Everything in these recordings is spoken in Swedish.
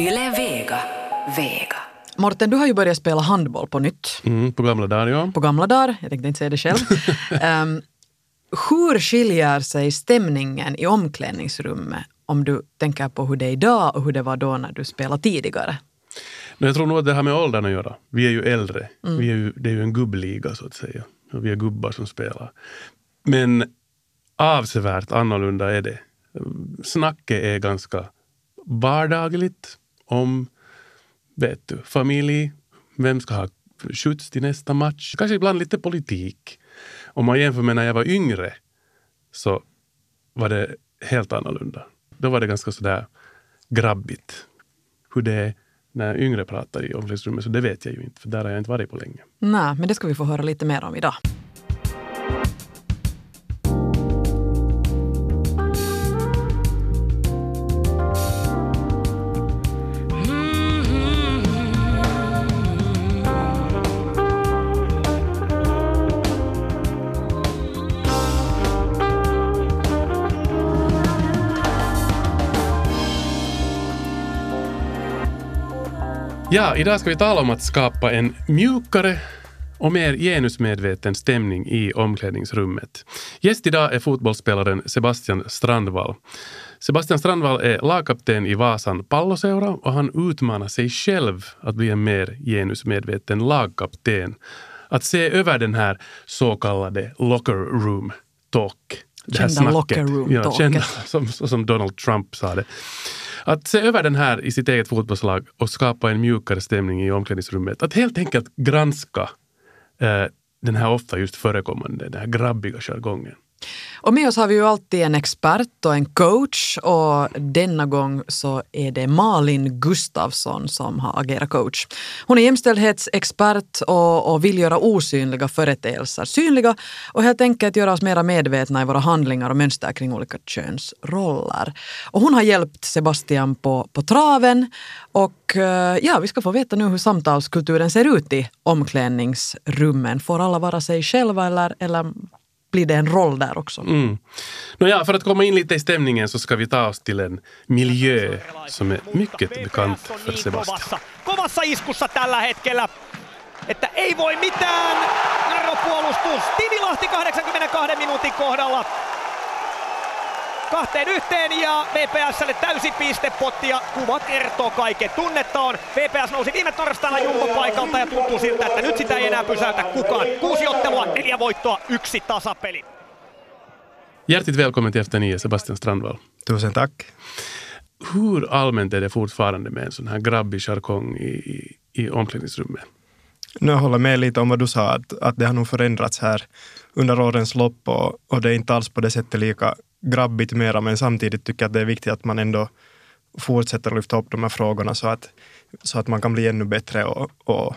Yle Vega. Vega. Morten, du har ju börjat spela handboll på nytt. Mm, på gamla dagar, ja. På gamla dagar, jag tänkte inte säga det själv. um, hur skiljer sig stämningen i omklädningsrummet om du tänker på hur det är idag och hur det var då när du spelade tidigare? Men jag tror nog att det har med åldern att göra. Vi är ju äldre. Mm. Vi är ju, det är ju en gubbliga så att säga. Och vi är gubbar som spelar. Men avsevärt annorlunda är det. Snacket är ganska vardagligt om vet du, familj, vem ska ha skjuts till nästa match. Kanske ibland lite politik. Om man jämför med när jag var yngre så var det helt annorlunda. Då var det ganska sådär grabbigt. Hur det är när yngre pratar i omklädningsrummet, så det vet jag ju inte, för där har jag inte varit på länge. Nej, men det ska vi få höra lite mer om idag. Ja, idag ska vi tala om att skapa en mjukare och mer genusmedveten stämning i omklädningsrummet. Gäst idag är fotbollsspelaren Sebastian Strandvall. Sebastian Strandvall är lagkapten i Vasan palloseura och han utmanar sig själv att bli en mer genusmedveten lagkapten. Att se över den här så kallade locker room talk. Det här kända locker room ja, kända, som, som Donald Trump sa det. Att se över den här i sitt eget fotbollslag och skapa en mjukare stämning i omklädningsrummet. Att helt enkelt granska eh, den här ofta just förekommande, den här grabbiga jargongen. Och med oss har vi ju alltid en expert och en coach och denna gång så är det Malin Gustafsson som har agerat coach. Hon är jämställdhetsexpert och, och vill göra osynliga företeelser synliga och helt enkelt göra oss mera medvetna i våra handlingar och mönster kring olika könsroller. Och hon har hjälpt Sebastian på, på traven och eh, ja, vi ska få veta nu hur samtalskulturen ser ut i omklädningsrummen. Får alla vara sig själva eller, eller blir det en roll där också. Mm. Nåja, för att komma in lite i stämningen så ska vi ta oss till en miljö som är mycket bekant för Sebastian. Kovassa iskussa tällä hetkellä. Että ei voi mitään. Narro puolustus. Tivilahti 82 minuutin kohdalla kahteen yhteen ja VPSlle täysi pistepotti ja kuvat kertoo kaiken. Tunnetta on. VPS nousi viime torstaina Jumbo-paikalta ja tuntuu siltä, että nyt sitä ei enää pysäytä kukaan. Kuusi ottelua, neljä voittoa, yksi tasapeli. Hjärtligt välkommen till Efter nio, Sebastian Strandvall. Tusen tack. Hur allmänt är det fortfarande med en sån här grabbig jargong i, i, i omklädningsrummet? Nu håller med lite om vad du sa, att, att det har nog förändrats här under årens lopp och, och det är inte alls på det sättet lika grabbigt mera, men samtidigt tycker jag att det är viktigt att man ändå fortsätter att lyfta upp de här frågorna så att, så att man kan bli ännu bättre och, och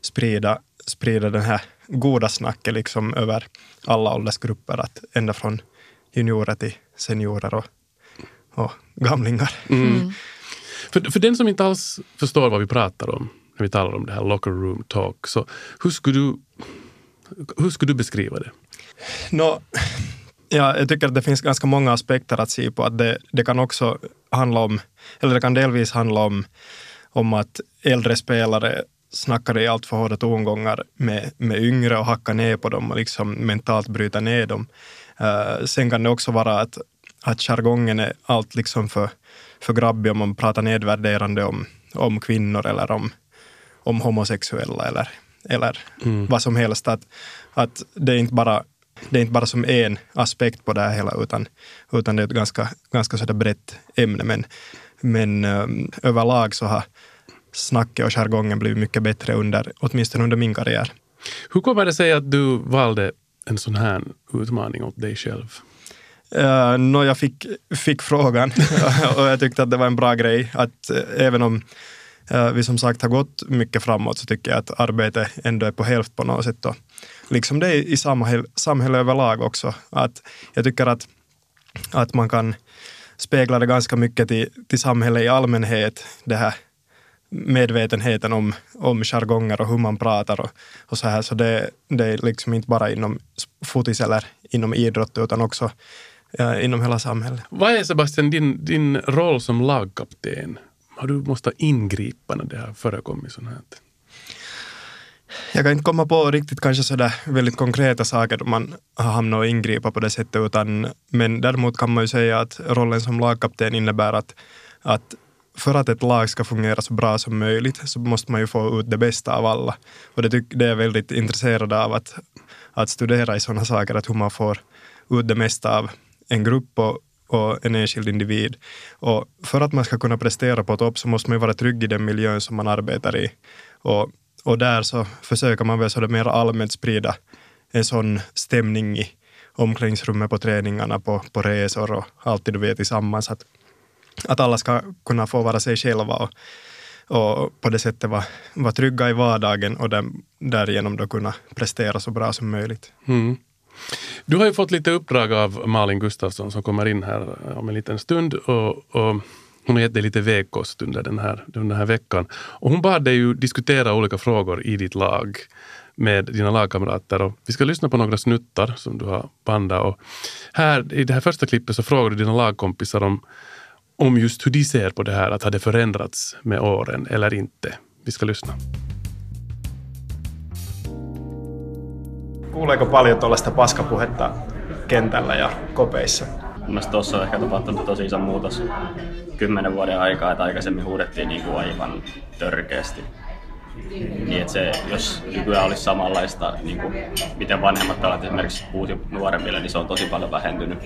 sprida, sprida den här goda snacket liksom över alla åldersgrupper, att ända från juniorer till seniorer och, och gamlingar. Mm. Mm. För, för den som inte alls förstår vad vi pratar om, när vi talar om det här locker room talk, så hur skulle du, hur skulle du beskriva det? No, Ja, jag tycker att det finns ganska många aspekter att se på. Att det, det kan också handla om, eller det kan delvis handla om, om att äldre spelare snackar i allt för hårda tongångar med, med yngre och hackar ner på dem och liksom mentalt bryter ner dem. Uh, sen kan det också vara att, att jargongen är allt liksom för, för grabbig om man pratar nedvärderande om, om kvinnor eller om, om homosexuella eller, eller mm. vad som helst. Att, att det är inte bara det är inte bara som en aspekt på det här hela, utan, utan det är ett ganska, ganska sådär brett ämne. Men, men um, överlag så har snacket och jargongen blivit mycket bättre under, åtminstone under min karriär. Hur kommer det sig att du valde en sån här utmaning åt dig själv? Uh, no, jag fick, fick frågan och jag tyckte att det var en bra grej. Att uh, även om uh, vi som sagt har gått mycket framåt så tycker jag att arbetet ändå är på hälft på något sätt. Och, liksom det i samhälle, samhälle överlag också. Att jag tycker att, att man kan spegla det ganska mycket till, till samhället i allmänhet, det här medvetenheten om, om jargonger och hur man pratar och, och så här. Så det, det är liksom inte bara inom fotis eller inom idrott utan också ja, inom hela samhället. Vad är Sebastian din, din roll som lagkapten? har du måste ingripa när det har förekommit sånt här? Jag kan inte komma på riktigt kanske sådär väldigt konkreta saker då man har hamnat och ingripa på det sättet, utan, men däremot kan man ju säga att rollen som lagkapten innebär att, att för att ett lag ska fungera så bra som möjligt så måste man ju få ut det bästa av alla. Och det, tyck, det är jag väldigt intresserad av att, att studera i sådana saker, att hur man får ut det mesta av en grupp och, och en enskild individ. Och för att man ska kunna prestera på topp så måste man ju vara trygg i den miljön som man arbetar i. Och, och där så försöker man väl så mer allmänt sprida en sån stämning i omklädningsrummet på träningarna, på, på resor och alltid du vet tillsammans att, att alla ska kunna få vara sig själva och, och på det sättet vara, var trygga i vardagen och där, därigenom då kunna prestera så bra som möjligt. Mm. Du har ju fått lite uppdrag av Malin Gustafsson som kommer in här om en liten stund. Och, och hon har gett dig lite vägkost under den, här, den här veckan. Och hon bad dig ju diskutera olika frågor i ditt lag med dina lagkamrater. Och vi ska lyssna på några snuttar som du har bandat. Och här, I det här första klippet så frågar du dina lagkompisar om, om just hur de ser på det här att ha det förändrats med åren eller inte. Vi ska lyssna. Kuuleeko paljon tuollaista paskapuhetta kentällä ja kopeissa? Mielestäni tuossa on ehkä tapahtunut tosi iso muutos kymmenen vuoden aikaa, että aikaisemmin huudettiin niin kuin aivan törkeästi. Niin että se, jos nykyään olisi samanlaista, niin kuin miten vanhemmat pelat esimerkiksi puhuisi nuoremmille, niin se on tosi paljon vähentynyt.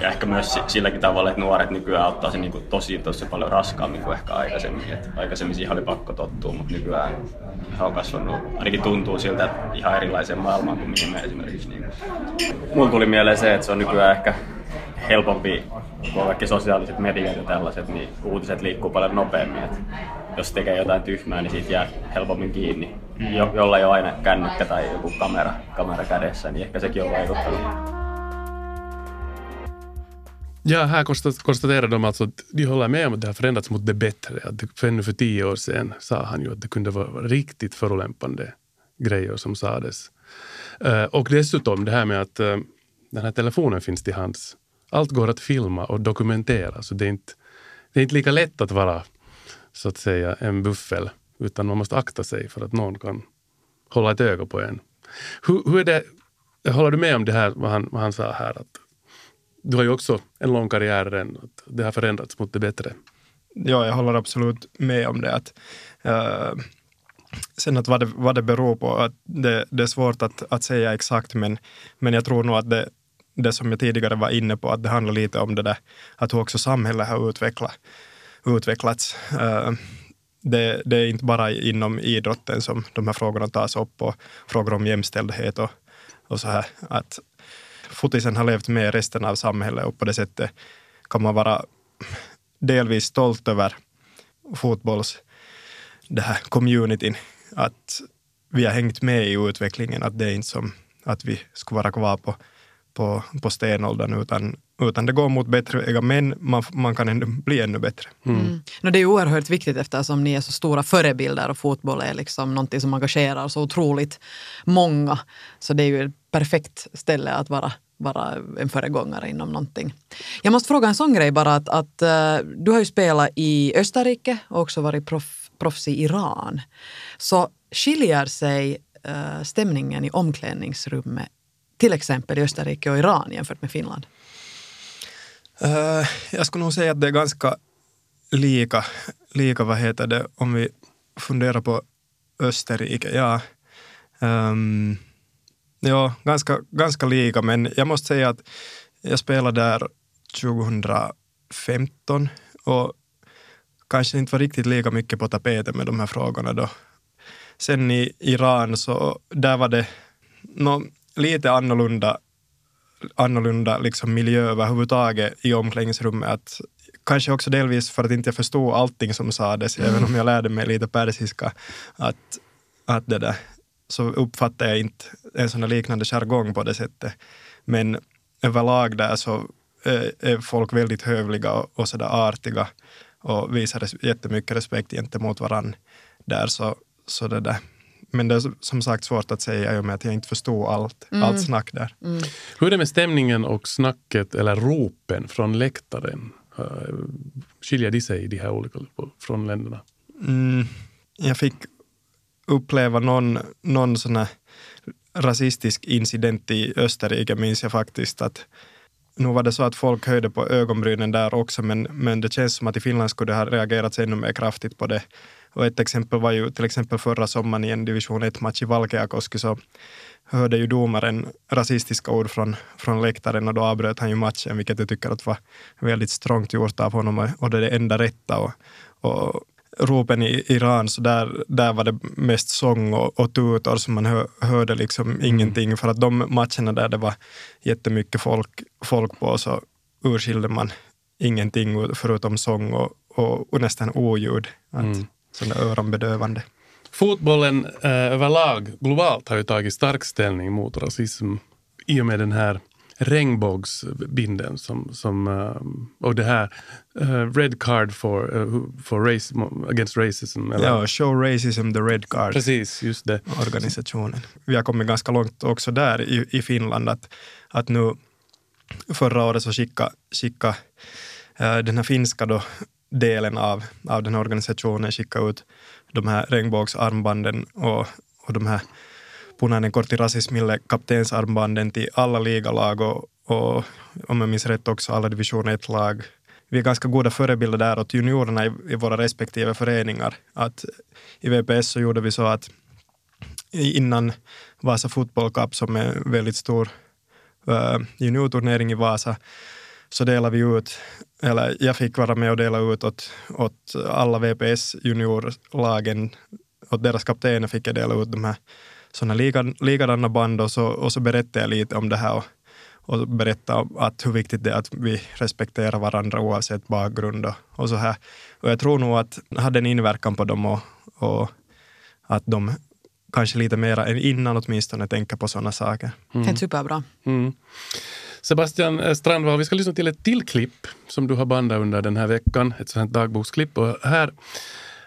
Ja ehkä myös silläkin tavalla, että nuoret nykyään ottaa sen niin kuin tosi, tosi paljon raskaammin kuin ehkä aikaisemmin. Et aikaisemmin siihen oli pakko tottua, mutta nykyään he on kasvanut, ainakin tuntuu siltä, että ihan erilaiseen maailmaan kuin mihin me esimerkiksi. Niin. Mulla tuli mieleen se, että se on nykyään ehkä helpompi, kun on kaikki sosiaaliset mediat ja tällaiset, niin uutiset liikkuu paljon nopeammin. Et jos tekee jotain tyhmää, niin siitä jää helpommin kiinni. Jo, jolla ei ole aina kännykkä tai joku kamera, kamera kädessä, niin ehkä sekin on vaikuttanut. Ja, här konstaterar de alltså att de håller med om att det har förändrats mot det bättre. Att ännu för tio år sedan sa han ju att det kunde vara riktigt förolämpande grejer som sades. Uh, och dessutom det här med att uh, den här telefonen finns till hands. Allt går att filma och dokumentera, så det är inte, det är inte lika lätt att vara så att säga en buffel, utan man måste akta sig för att någon kan hålla ett öga på en. Hur, hur är det, håller du med om det här, vad han, vad han sa här? Att du har ju också en lång karriär redan, att det har förändrats mot det bättre. Ja, jag håller absolut med om det. Att, uh, sen att vad det, vad det beror på, att det, det är svårt att, att säga exakt, men, men jag tror nog att det, det som jag tidigare var inne på, att det handlar lite om det där att hur också samhället har utvecklat, utvecklats. Eh, det, det, är inte bara inom idrotten som de här frågorna tas upp och frågor om jämställdhet och, och så här. Att fotisen har levt med resten av samhället och på det sättet kan man vara delvis stolt över fotbolls det här communityn. Att vi har hängt med i utvecklingen, att det är inte som att vi skulle vara kvar på, på, på stenåldern, utan, utan det går mot bättre men man, man kan ändå bli ännu bättre. Mm. Mm. No, det är oerhört viktigt eftersom ni är så stora förebilder och fotboll är liksom någonting som engagerar så otroligt många. Så det är ju ett perfekt ställe att vara vara en föregångare inom någonting. Jag måste fråga en sån grej bara att, att uh, du har ju spelat i Österrike och också varit proff, proffs i Iran. Så skiljer sig uh, stämningen i omklädningsrummet till exempel i Österrike och Iran jämfört med Finland? Uh, jag skulle nog säga att det är ganska lika, lika vad heter det, om vi funderar på Österrike. Ja, um, ja ganska, ganska lika, men jag måste säga att jag spelade där 2015 och kanske inte var riktigt lika mycket på tapeten med de här frågorna då. Sen i Iran så där var det no, lite annorlunda, annorlunda liksom miljö överhuvudtaget i omklädningsrummet. Att, kanske också delvis för att inte jag förstod allting som sades, mm. även om jag lärde mig lite persiska. Att, att det där, så uppfattar jag inte en sån liknande jargong på det sättet. Men överlag där så är folk väldigt hövliga och, och sådär artiga och visar jättemycket respekt gentemot varandra där. Så, så det där. Men det är som sagt svårt att säga i och med att jag inte förstod allt, mm. allt snack där. Mm. Hur är det med stämningen och snacket eller ropen från läktaren? Uh, skiljer de sig, de här olika, från länderna? Mm, jag fick uppleva någon, någon sån här rasistisk incident i Österrike, minns jag faktiskt. att nu var det så att folk höjde på ögonbrynen där också, men, men det känns som att i Finland skulle det ha reagerats ännu mer kraftigt på det. Och ett exempel var ju till exempel förra sommaren i en division 1-match i Valkeakoski så hörde ju domaren rasistiska ord från, från läktaren och då avbröt han ju matchen, vilket jag tycker att var väldigt strångt gjort av honom och det är det enda rätta. Och, och ropen i Iran, så där, där var det mest sång och, och tutor som man hör, hörde liksom mm. ingenting. För att de matcherna där det var jättemycket folk, folk på så urskilde man ingenting förutom sång och, och, och nästan oljud. Att, mm. Sådär öronbedövande. Fotbollen eh, överlag globalt har ju tagit stark ställning mot rasism i och med den här regnbågsbinden som, som, uh, och det här uh, Red Card for, uh, for race, Against Racism. Eller? Ja, Show Racism the Red Card. Precis, just det. Organisationen. Vi har kommit ganska långt också där i, i Finland att, att nu förra året så skickade skicka, den här finska då, delen av, av den här organisationen skickade ut de här regnbågsarmbanden och, och de här punainen kortti rasismille kaptensarmbanden till alla ligalag och, och om jag minns rätt också alla division 1-lag. Vi är ganska goda förebilder där åt juniorerna i, i våra respektive föreningar. Att I VPS så gjorde vi så att innan Vasa Football Cup som är en väldigt stor uh, juniorturnering i Vasa så delade vi ut, eller jag fick vara med och dela ut åt, åt alla VPS juniorlagen, åt deras kaptener fick jag dela ut de här sådana likadana band och så, och så berättade jag lite om det här och, och berätta att hur viktigt det är att vi respekterar varandra oavsett bakgrund och, och så här. Och jag tror nog att det hade en inverkan på dem och, och att de kanske lite mer än innan åtminstone tänker på sådana saker. Mm. Det är superbra. Mm. Sebastian Strandvall, vi ska lyssna till ett till klipp som du har bandat under den här veckan, ett sånt dagboksklipp. Och här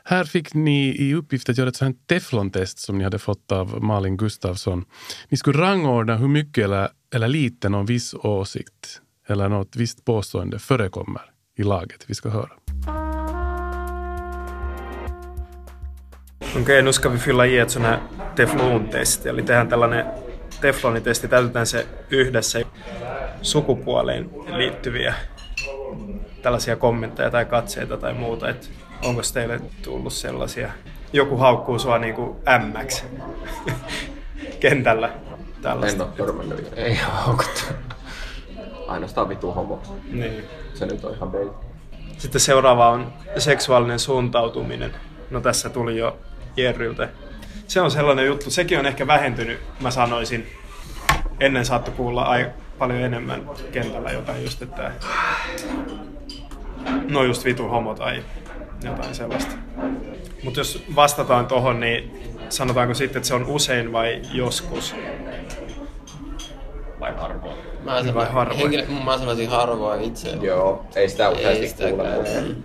här fick ni i uppgift att göra ett sånt teflontest som ni hade fått av Malin Gustafsson. Ni skulle rangordna hur mycket eller, eller lite någon viss åsikt eller något visst påstående förekommer i laget. Vi ska höra. Okei, nu ska vi fylla i ett sånt här teflontest. Eli tehdään tällainen teflonitesti, täytetään se yhdessä sukupuoleen liittyviä tällaisia kommentteja tai katseita tai muuta. Että onko teille tullut sellaisia? Joku haukkuu sua niin kuin MX kentällä. Tällaista. En ole törmännyt. Ei haukuttu. Ainoastaan vitu homo. Niin. Se nyt on ihan bait. Sitten seuraava on seksuaalinen suuntautuminen. No tässä tuli jo Jerryltä. Se on sellainen juttu, sekin on ehkä vähentynyt, mä sanoisin. Ennen saattoi kuulla ai- paljon enemmän kentällä jotain just, että no just vitu homo tai jotain sellaista. Mutta jos vastataan tuohon, niin sanotaanko sitten, että se on usein vai joskus? Vai harvoin? Mä sanon, vai harvoin? Henkilö, mä sanoisin harvoin itse. Joo, ei sitä useasti kuule.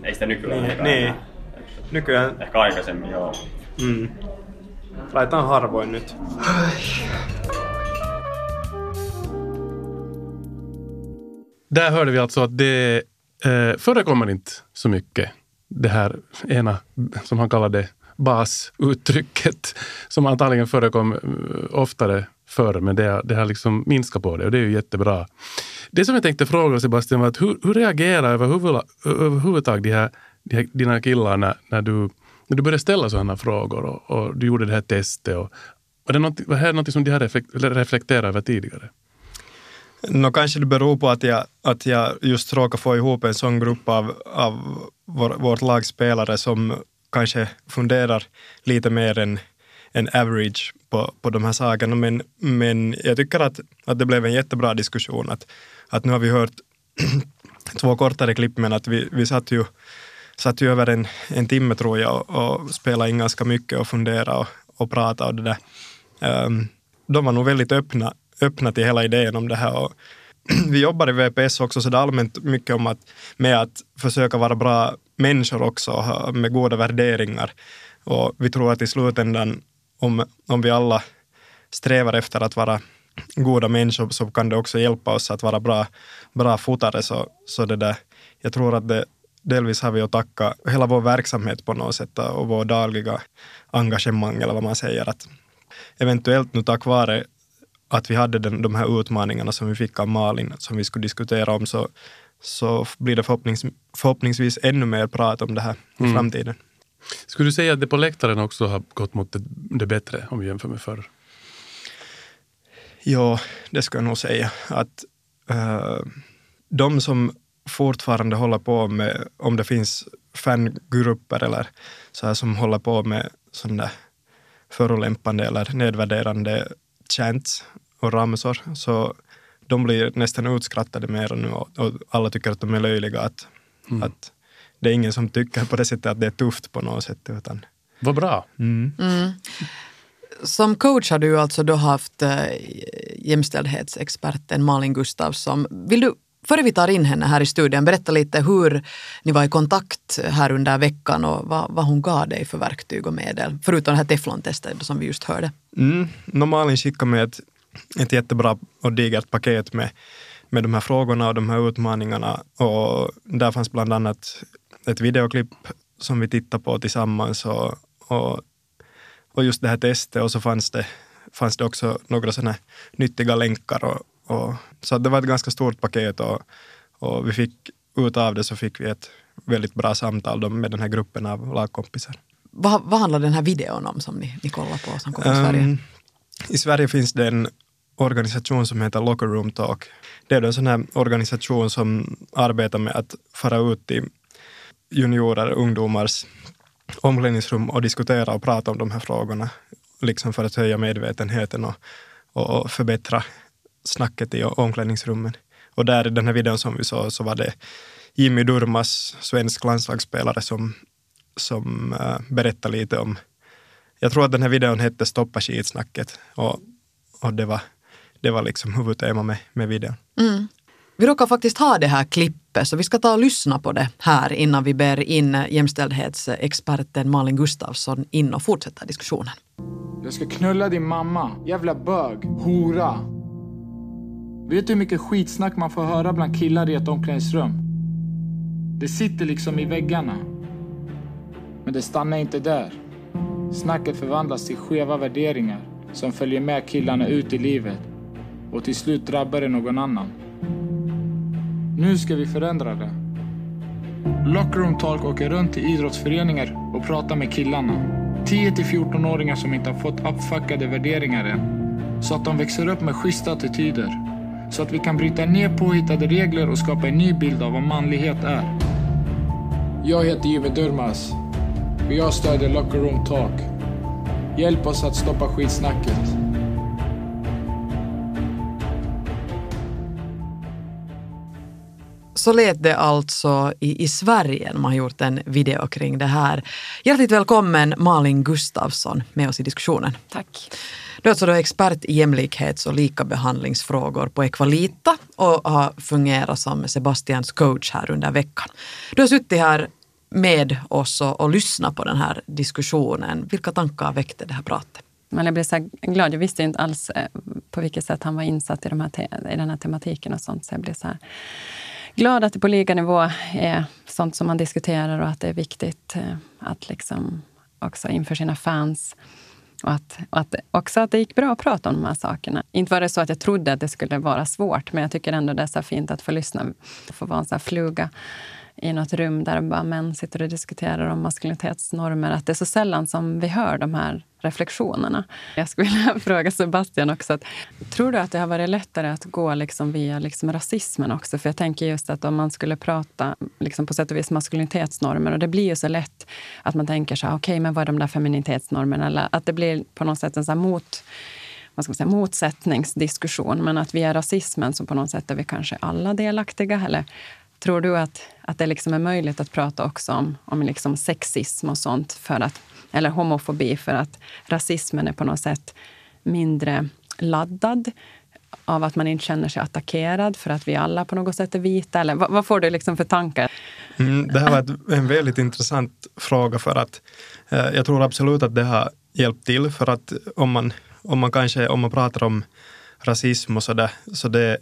Ei sitä nykyään niin, niin. Nykyään... Ehkä aikaisemmin, joo. Mm. Laitetaan harvoin nyt. Där hörde vi alltså att det eh, förekommer inte så mycket det här ena, som han kallade basuttrycket, som antagligen förekom eh, oftare förr, men det, det har liksom minskat på det och det är ju jättebra. Det som jag tänkte fråga Sebastian var att hur, hur reagerar överhuvudtaget de här, de här, dina killar när, när, du, när du började ställa sådana frågor och, och, du gjorde det här testet? Och, var det något, var här något som de har reflekterat över tidigare? No kanske det beror på att jag, att jag just råkar få ihop en sån grupp av, av vår, vårt lags spelare som kanske funderar lite mer än, än average på, på de här sakerna. Men, men jag tycker att, att det blev en jättebra diskussion. Att, att nu har vi hört två kortare klipp, men att vi, vi satt ju, satt ju över en, en timme tror jag och, och spelade in ganska mycket och funderade och, och pratade och det där. Um, de var nog väldigt öppna öppna till hela idén om det här. Och vi jobbar i VPS också så det är allmänt mycket om att, med att försöka vara bra människor också, med goda värderingar. Och vi tror att i slutändan, om, om vi alla strävar efter att vara goda människor så kan det också hjälpa oss att vara bra, bra fotare. Så, så det där, jag tror att det delvis har vi att tacka hela vår verksamhet på något sätt och vår dagliga engagemang eller vad man säger. Att eventuellt nu tack vare att vi hade den, de här utmaningarna som vi fick av Malin som vi skulle diskutera om så, så blir det förhoppnings, förhoppningsvis ännu mer prat om det här i mm. framtiden. Skulle du säga att det på läktaren också har gått mot det, det bättre om vi jämför med förr? Ja, det skulle jag nog säga. Att uh, de som fortfarande håller på med, om det finns fangrupper eller så här som håller på med sådana förolämpande eller nedvärderande chants och ramsor, så de blir nästan utskrattade mer nu och, och alla tycker att de är löjliga. Att, mm. att det är ingen som tycker på det sättet att det är tufft på något sätt. Utan, Vad bra. Mm. Mm. Som coach har du alltså då haft äh, jämställdhetsexperten Malin Gustafsson. Vill du Före vi tar in henne här i studion, berätta lite hur ni var i kontakt här under veckan och vad, vad hon gav dig för verktyg och medel, förutom det här teflontestet som vi just hörde. Mm, Malin skickade mig ett, ett jättebra och digert paket med, med de här frågorna och de här utmaningarna och där fanns bland annat ett videoklipp som vi tittade på tillsammans och, och, och just det här testet och så fanns det, fanns det också några sådana nyttiga länkar och, och, så det var ett ganska stort paket och, och vi fick ut av det så fick vi ett väldigt bra samtal med den här gruppen av lagkompisar. Vad, vad handlar den här videon om som ni, ni kollar på som kommer till Sverige? Um, I Sverige finns det en organisation som heter Locker Room Talk. Det är en sån här organisation som arbetar med att fara ut till juniorer, ungdomars omklädningsrum och diskutera och prata om de här frågorna. Liksom för att höja medvetenheten och, och förbättra snacket i omklädningsrummen. Och där i den här videon som vi såg så var det Jimmy Durmas, svensk landslagsspelare, som, som uh, berättade lite om... Jag tror att den här videon hette Stoppa skitsnacket och, och det var, det var liksom huvudtema med, med videon. Mm. Vi råkar faktiskt ha det här klippet så vi ska ta och lyssna på det här innan vi ber in jämställdhetsexperten Malin Gustafsson in och fortsätta diskussionen. Jag ska knulla din mamma, jävla bög, hora. Vet du hur mycket skitsnack man får höra bland killar i ett omklädningsrum? Det sitter liksom i väggarna. Men det stannar inte där. Snacket förvandlas till skeva värderingar som följer med killarna ut i livet och till slut drabbar det någon annan. Nu ska vi förändra det. Lockroom Talk åker runt till idrottsföreningar och pratar med killarna. 10-14-åringar som inte har fått uppfackade värderingar än. Så att de växer upp med schyssta attityder så att vi kan bryta ner påhittade regler och skapa en ny bild av vad manlighet är. Jag heter Jimmy Durmaz och jag stödjer Locker Room Talk. Hjälp oss att stoppa skitsnacket. Så lät det alltså i, i Sverige när man har gjort en video kring det här. Hjärtligt välkommen Malin Gustafsson med oss i diskussionen. Tack. Du är alltså då expert i jämlikhets och likabehandlingsfrågor på Equalita och har fungerat som Sebastians coach här under veckan. Du har suttit här med oss och, och lyssnat på den här diskussionen. Vilka tankar väckte det här pratet? Men jag blev så glad. Jag visste inte alls eh, på vilket sätt han var insatt i, de här i den här tematiken och sånt. Så jag blev så glad att det på liganivå är sånt som man diskuterar och att det är viktigt eh, att liksom också inför sina fans och att, och att, också att det gick bra att prata om de här sakerna. Inte var det så att jag trodde att det skulle vara svårt, men jag tycker ändå det är så fint att få lyssna. och Få vara en sån här fluga i något rum där bara män sitter och diskuterar om maskulinitetsnormer. Att det är så sällan som vi hör de här reflektionerna. Jag skulle vilja fråga Sebastian också. Att, tror du att det har varit lättare att gå liksom via liksom rasismen också? För jag tänker just att om man skulle prata liksom på sätt och vis maskulinitetsnormer och det blir ju så lätt att man tänker så här, okej, okay, men vad är de där feminitetsnormerna? Eller att det blir på något sätt en så mot vad ska man säga, motsättningsdiskussion. Men att via rasismen så på något sätt är vi kanske alla delaktiga. Eller Tror du att, att det liksom är möjligt att prata också om, om liksom sexism och sånt, för att, eller homofobi, för att rasismen är på något sätt mindre laddad av att man inte känner sig attackerad för att vi alla på något sätt är vita? Eller vad, vad får du liksom för tankar? Mm, det här var ett, en väldigt intressant fråga för att eh, jag tror absolut att det har hjälpt till för att om man, om man kanske om man pratar om rasism och så där, så det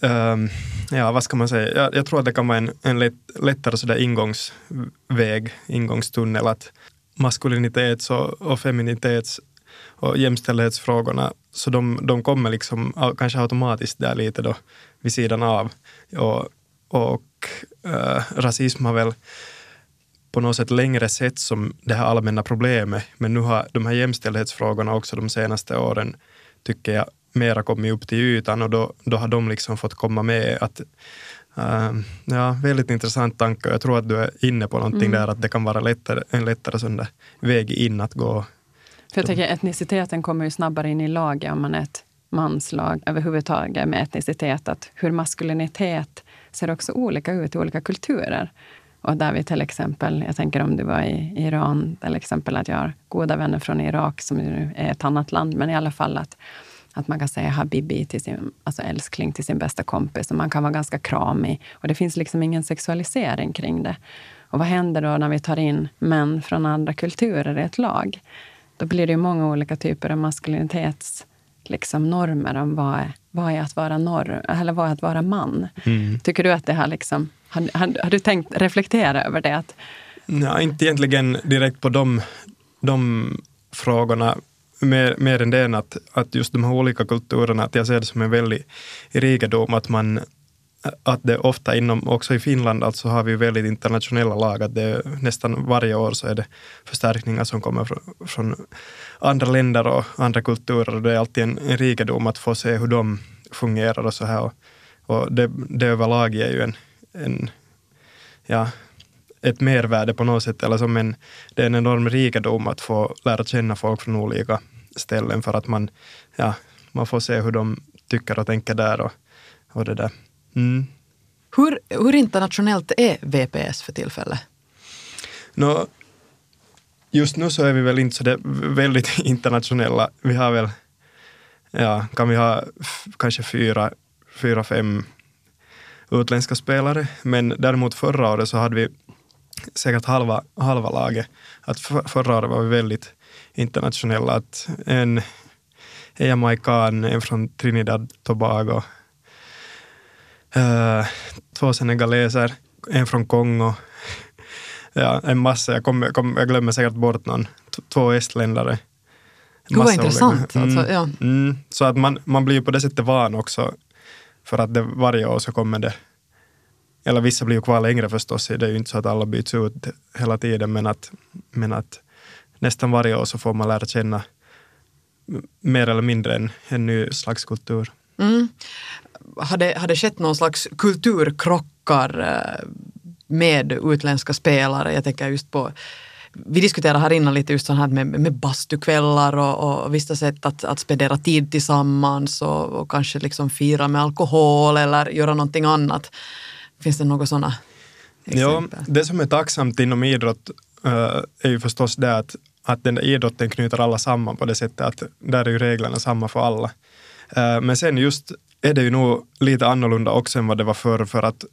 um, ja, vad ska man säga? Jag, jag, tror att det kan vara en, en lätt, lättare sådär ingångsväg, ingångstunnel, att maskulinitets och, och feminitets och jämställdhetsfrågorna, så de, de kommer liksom kanske automatiskt där lite då vid sidan av. Och, och äh, rasism har väl på något sätt längre sett som det här allmänna problemet, men nu har de här jämställdhetsfrågorna också de senaste åren, tycker jag, mera kommit upp till ytan och då, då har de liksom fått komma med. att Uh, ja, väldigt intressant tanke. Jag tror att du är inne på någonting mm. där, att det kan vara lättare, en lättare sån väg in att gå. För jag tänker etniciteten kommer ju snabbare in i laget om man är ett manslag överhuvudtaget med etnicitet. Att hur maskulinitet ser också olika ut i olika kulturer. Och där vi till exempel, jag tänker om du var i Iran, till exempel att jag har goda vänner från Irak som nu är ett annat land, men i alla fall att att man kan säga habibi till sin, alltså älskling till sin bästa kompis och man kan vara ganska kramig. Och det finns liksom ingen sexualisering kring det. Och vad händer då när vi tar in män från andra kulturer i ett lag? Då blir det ju många olika typer av maskulinitetsnormer liksom, om vad är, vad är att vara norr, eller vad är att vara man. Mm. Tycker du att det har liksom, har, har, har, du tänkt reflektera över det? Att, Nej, inte egentligen direkt på de, de frågorna mer, mer än det än att, att just de här olika kulturerna, att jag ser det som en väldig rikedom att man att det ofta inom, också i Finland, alltså har vi väldigt internationella lag, att det nästan varje år så är det förstärkningar som kommer från, från andra länder och andra kulturer och det är alltid en, en rikedom att få se hur de fungerar och så här. Och, och det, det överlag är ju en, en ja, ett mervärde på något sätt, eller som en, det är en enorm rikedom att få lära känna folk från olika ställen för att man, ja, man får se hur de tycker och tänker där och, och det där. Mm. Hur, hur internationellt är VPS för tillfället? No, just nu så är vi väl inte så väldigt internationella. Vi har väl, ja, kan vi ha kanske fyra, fyra, fem utländska spelare. Men däremot förra året så hade vi säkert halva, halva laget. Att för, förra året var vi väldigt internationella. Att en, en jamaican, en från Trinidad Tobago, uh, två senegaleser, en från Kongo, ja, en massa. Jag, kom, kom, jag glömmer säkert bort någon. T två estländare. Gud vad intressant. Mm, alltså, ja. mm, så att man, man blir på det sättet van också. För att det, varje år så kommer det eller vissa blir ju kvar längre förstås, det är ju inte så att alla byts ut hela tiden, men att, men att nästan varje år så får man lära känna mer eller mindre en, en ny slags kultur. Mm. Har, det, har det skett någon slags kulturkrockar eh, med utländska spelare? Jag tänker just på vi diskuterade här innan lite just sånt här med, med bastukvällar och, och vissa sätt att, att spendera tid tillsammans och, och kanske liksom fira med alkohol eller göra någonting annat. Finns det några sådana exempel? Ja, det som är tacksamt inom idrott uh, är ju förstås det att, att den där idrotten knyter alla samman på det sättet att där är ju reglerna samma för alla. Uh, men sen just är det ju nog lite annorlunda också än vad det var förr för att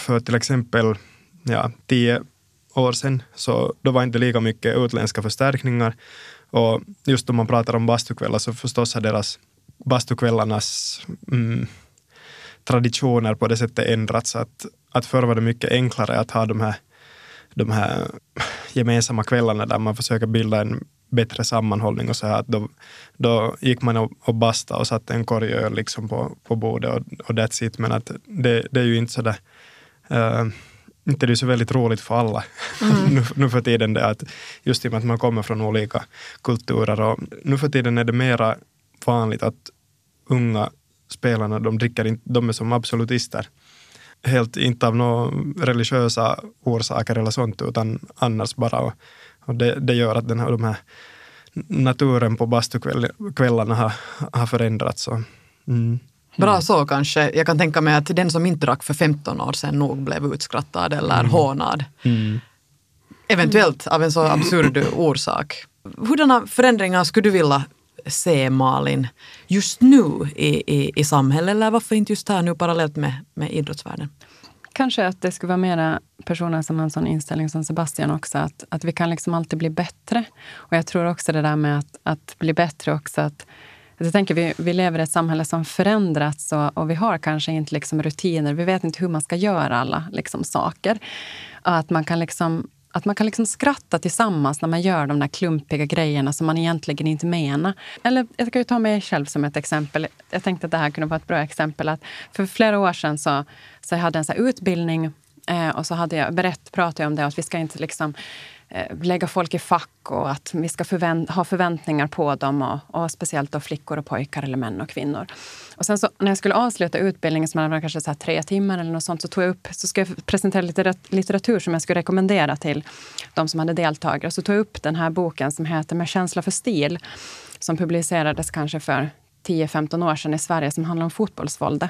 för till exempel ja, tio år sedan så då var inte lika mycket utländska förstärkningar och just om man pratar om bastukvällar så förstås har deras bastukvällarnas mm, traditioner på det sättet ändrats. Att, att förr var det mycket enklare att ha de här, de här gemensamma kvällarna där man försöker bilda en bättre sammanhållning och så här. Då, då gick man och, och basta och satte en korg öl liksom på, på bordet och, och that's it. Men att det, det är ju inte så där uh, inte det är så väldigt roligt för alla mm. nu, nu för tiden. Det att just i och med att man kommer från olika kulturer. Och nu för tiden är det mera vanligt att unga spelarna, de dricker inte, de är som absolutister. Helt inte av några religiösa orsaker eller sånt, utan annars bara. Och, och det, det, gör att den här, de här naturen på bastukvällarna har, har förändrats. Och, mm. Bra så kanske. Jag kan tänka mig att den som inte drack för 15 år sedan nog blev utskrattad eller mm. hånad. Mm. Eventuellt av en så absurd orsak. Hurdana förändringar skulle du vilja se Malin just nu i, i, i samhället? Eller varför inte just här nu parallellt med, med idrottsvärlden? Kanske att det skulle vara mera personer som har en sån inställning som Sebastian också, att, att vi kan liksom alltid bli bättre. Och jag tror också det där med att, att bli bättre också, att Jag tänker, vi, vi lever i ett samhälle som förändrats och, och vi har kanske inte liksom rutiner. Vi vet inte hur man ska göra alla liksom, saker. Att man kan liksom att man kan liksom skratta tillsammans när man gör de där klumpiga grejerna som man egentligen inte menar. Eller jag kan ju ta mig själv som ett exempel. Jag tänkte att det här kunde vara ett bra exempel. Att för flera år sedan så, så jag hade jag en så utbildning eh, och så hade jag berätt, pratade jag om det att vi ska inte liksom Eh, Eh, lägga folk i fack och att vi ska förvänt ha förväntningar på dem. Och, och, speciellt då flickor och pojkar eller män och kvinnor. Och sen så, när jag skulle avsluta utbildningen, som var kanske så tre timmar eller något sånt, så tog jag upp, så ska jag presentera lite litteratur som jag skulle rekommendera till de som hade deltagare. Så tog jag upp den här boken som heter Med känsla för stil, som publicerades kanske för 10-15 år sedan i Sverige som handlar om fotbollsvåld.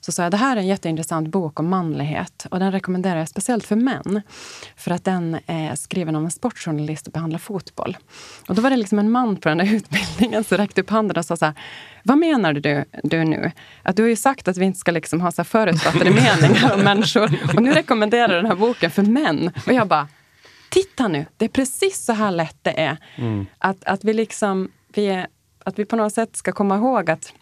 Så sa jag det här är en jätteintressant bok om manlighet och den rekommenderar jag speciellt för män. För att den är skriven om en sportjournalist och behandlar fotboll. Och då var det liksom en man på den där utbildningen som räckte upp handen och sa så här, vad menar du, du nu? Att du har ju sagt att vi inte ska liksom ha så förutfattade meningar om människor och nu rekommenderar du den här boken för män. Och jag bara, titta nu, det är precis så här lätt det är. Mm. Att, att vi liksom, vi är att vi på något sätt ska komma ihåg att,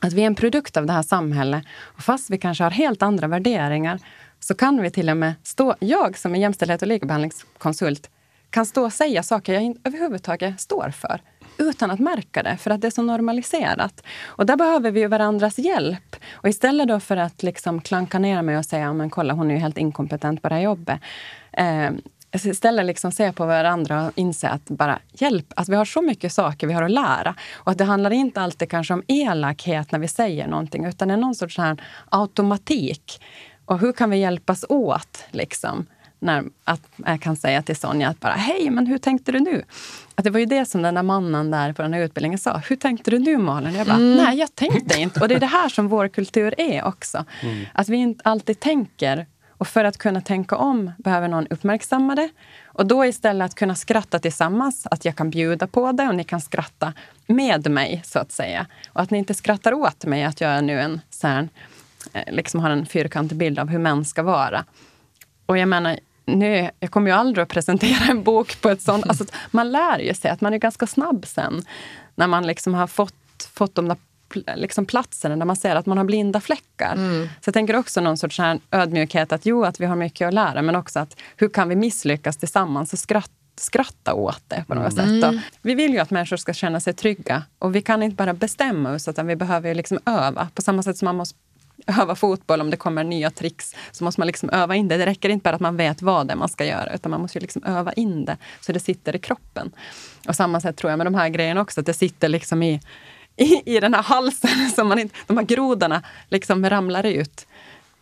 att vi är en produkt av det här samhället. Och fast vi kanske har helt andra värderingar så kan vi till och med stå, jag som är jämställdhet och likabehandlingskonsult, kan stå och säga saker jag inte överhuvudtaget står för utan att märka det, för att det är så normaliserat. Och där behöver vi varandras hjälp. Och istället då för att liksom klanka ner mig och säga men kolla, hon är ju helt inkompetent på det här jobbet. Eh, istället liksom se på varandra och inse att bara hjälp, att vi har så mycket saker vi har att lära. Och att det handlar inte alltid kanske om elakhet när vi säger någonting, utan det är någon sorts här automatik. Och hur kan vi hjälpas åt? Liksom? När, att jag kan säga till Sonja att bara, hej, men hur tänkte du nu? Att det var ju det som den där mannen där på den här utbildningen sa. Hur tänkte du nu Malin? Jag bara, mm. nej jag tänkte inte. Och det är det här som vår kultur är också. Mm. Att vi inte alltid tänker och för att kunna tänka om behöver någon uppmärksamma det. Och då istället att kunna skratta tillsammans, att jag kan bjuda på det och ni kan skratta med mig, så att säga. Och att ni inte skrattar åt mig att jag är nu en så här, eh, liksom har en fyrkantig bild av hur män ska vara. Och jag menar, nu, jag kommer ju aldrig att presentera en bok på ett sånt... Alltså, man lär ju sig att man är ganska snabb sen. När man liksom har fått, fått de där liksom platsen där man ser att man har blinda fläckar. Mm. Så jag tänker också någon sorts här ödmjukhet att jo, att vi har mycket att lära, men också att hur kan vi misslyckas tillsammans och skratta skratta åt det på något mm. sätt. Och vi vill ju att människor ska känna sig trygga och vi kan inte bara bestämma oss utan vi behöver liksom öva. På samma sätt som man måste öva fotboll om det kommer nya tricks så måste man liksom öva in det. Det räcker inte bara att man vet vad det är man ska göra utan man måste liksom öva in det så det sitter i kroppen. Och samma sätt tror jag med de här grejerna också, att det sitter liksom i i, i den här halsen, så man inte, de här grodorna liksom ramlar ut.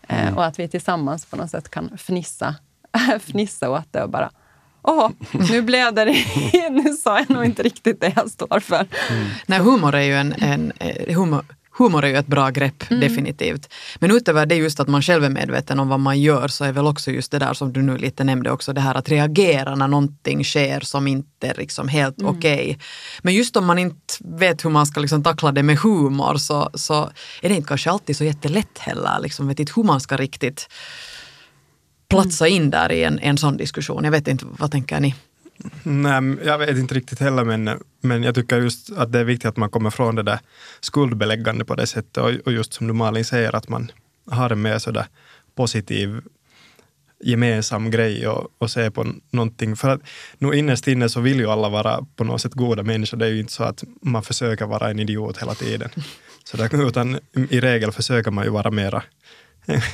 Eh, mm. och att vi tillsammans på något sätt kan fnissa, fnissa åt det och bara Åh, nu blev det Nu sa jag nog inte riktigt det jag står för. Mm. Nej, humor är ju en, en eh, humor, humor är ju ett bra grepp, mm. definitivt. Men utöver det just att man själv är medveten om vad man gör så är väl också just det där som du nu lite nämnde också, det här att reagera när någonting sker som inte är liksom helt mm. okej. Okay. Men just om man inte vet hur man ska liksom tackla det med humor så, så är det inte kanske alltid så jättelätt heller. Liksom, vet inte hur man ska riktigt platsa in där i en, en sån diskussion. Jag vet inte, vad tänker ni? Nej, jag vet inte riktigt heller, men, men jag tycker just att det är viktigt att man kommer från det där skuldbeläggande på det sättet. Och, och just som du Malin säger, att man har en mer sådär positiv gemensam grej och, och se på någonting. För att nu innerst inne så vill ju alla vara på något sätt goda människor. Det är ju inte så att man försöker vara en idiot hela tiden. Så där, utan i regel försöker man ju vara mera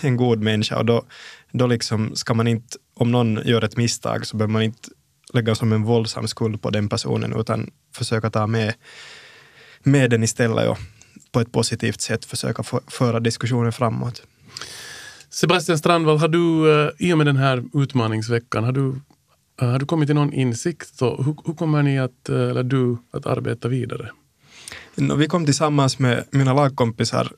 en god människa. Och då, då liksom ska man inte, om någon gör ett misstag så behöver man inte lägga som en våldsam skuld på den personen, utan försöka ta med, med den istället och på ett positivt sätt försöka föra diskussionen framåt. Sebastian Strandvall, har du eh, i och med den här utmaningsveckan, har du, eh, har du kommit till någon insikt? Och hur, hur kommer ni att, eh, eller du, att arbeta vidare? vi kom tillsammans med mina lagkompisar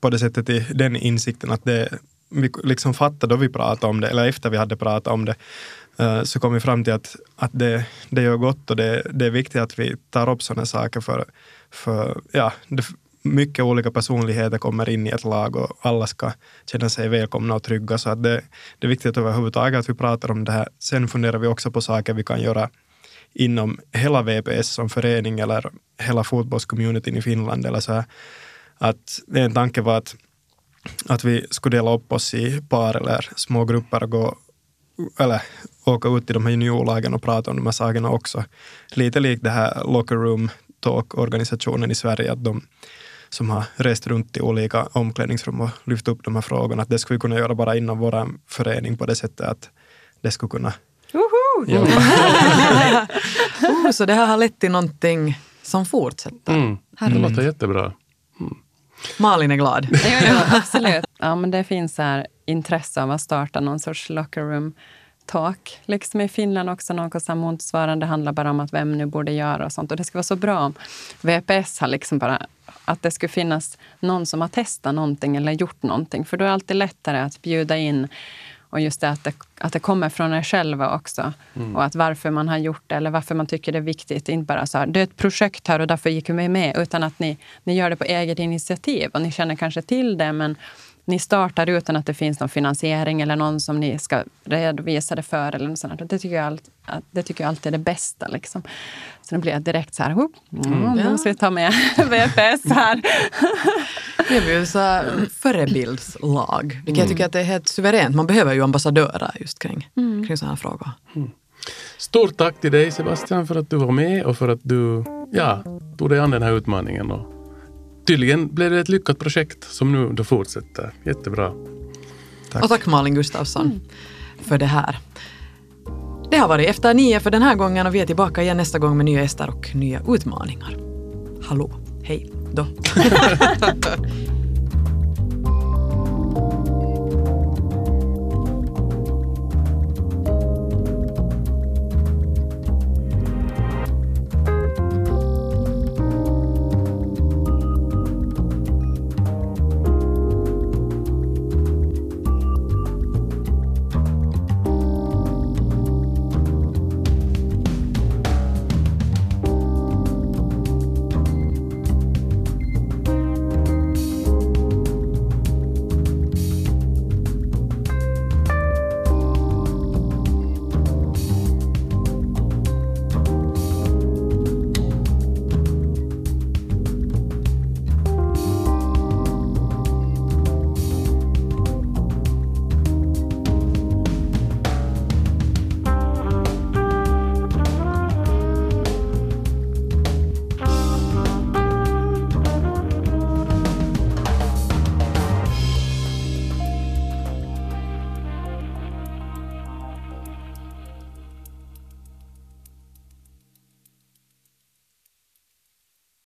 på det sättet till den insikten att det, vi liksom fattade då vi pratade om det, eller efter vi hade pratat om det, Eh, så kom vi fram till att, att det, det gör gott och det, det är viktigt att vi tar upp sådana saker för, för ja, det, mycket olika personligheter kommer in i ett lag och alla ska känna sig välkomna och trygga. Så att det, det är viktigt överhuvudtaget att vi pratar om det här. Sen funderar vi också på saker vi kan göra inom hela VPS som förening eller hela fotbollscommunityn i Finland. Eller så här, att en tanke var att, att vi skulle dela upp oss i par eller små grupper och gå eller åka ut till de här juniorlagen och prata om de här sakerna också. Lite likt det här Locker Room Talk-organisationen i Sverige, att de som har rest runt i olika omklädningsrum och lyft upp de här frågorna, att det skulle vi kunna göra bara inom vår förening på det sättet att det skulle kunna Woho! oh, så det här har lett till någonting som fortsätter. Mm. Det låter jättebra. Malin är glad. Jo, jo, absolut. Ja, men det finns här intresse av att starta någon sorts locker room talk. Liksom i Finland också något motsvarande handlar bara om att vem nu borde göra och sånt. Och det ska vara så bra om VPS har liksom bara att det skulle finnas någon som har testat någonting eller gjort någonting. För då är det alltid lättare att bjuda in och just det att, det att det kommer från er själva också. Mm. Och att varför man har gjort det eller varför man tycker det är viktigt. Inte bara så här, det är ett projekt här och därför gick vi med. Utan att ni, ni gör det på eget initiativ. Och ni känner kanske till det men ni startar utan att det finns någon finansiering eller någon som ni ska redovisa det för. Eller något sånt. Det, tycker jag allt, det tycker jag alltid är det bästa. Liksom. Så nu blir jag direkt så här, mm, mm. nu måste vi ta med VPS här. det är ju så förebildslag, vilket mm. jag tycker att det är helt suveränt. Man behöver ju ambassadörer just kring, mm. kring sådana här frågor. Mm. Stort tack till dig Sebastian för att du var med och för att du ja, tog dig an den här utmaningen och tydligen blev det ett lyckat projekt som nu då fortsätter. Jättebra. Tack. Och tack Malin Gustafsson mm. för det här. Det har varit Efter nio för den här gången och vi är tillbaka igen nästa gång med nya gäster och nya utmaningar. Hallå, hej då.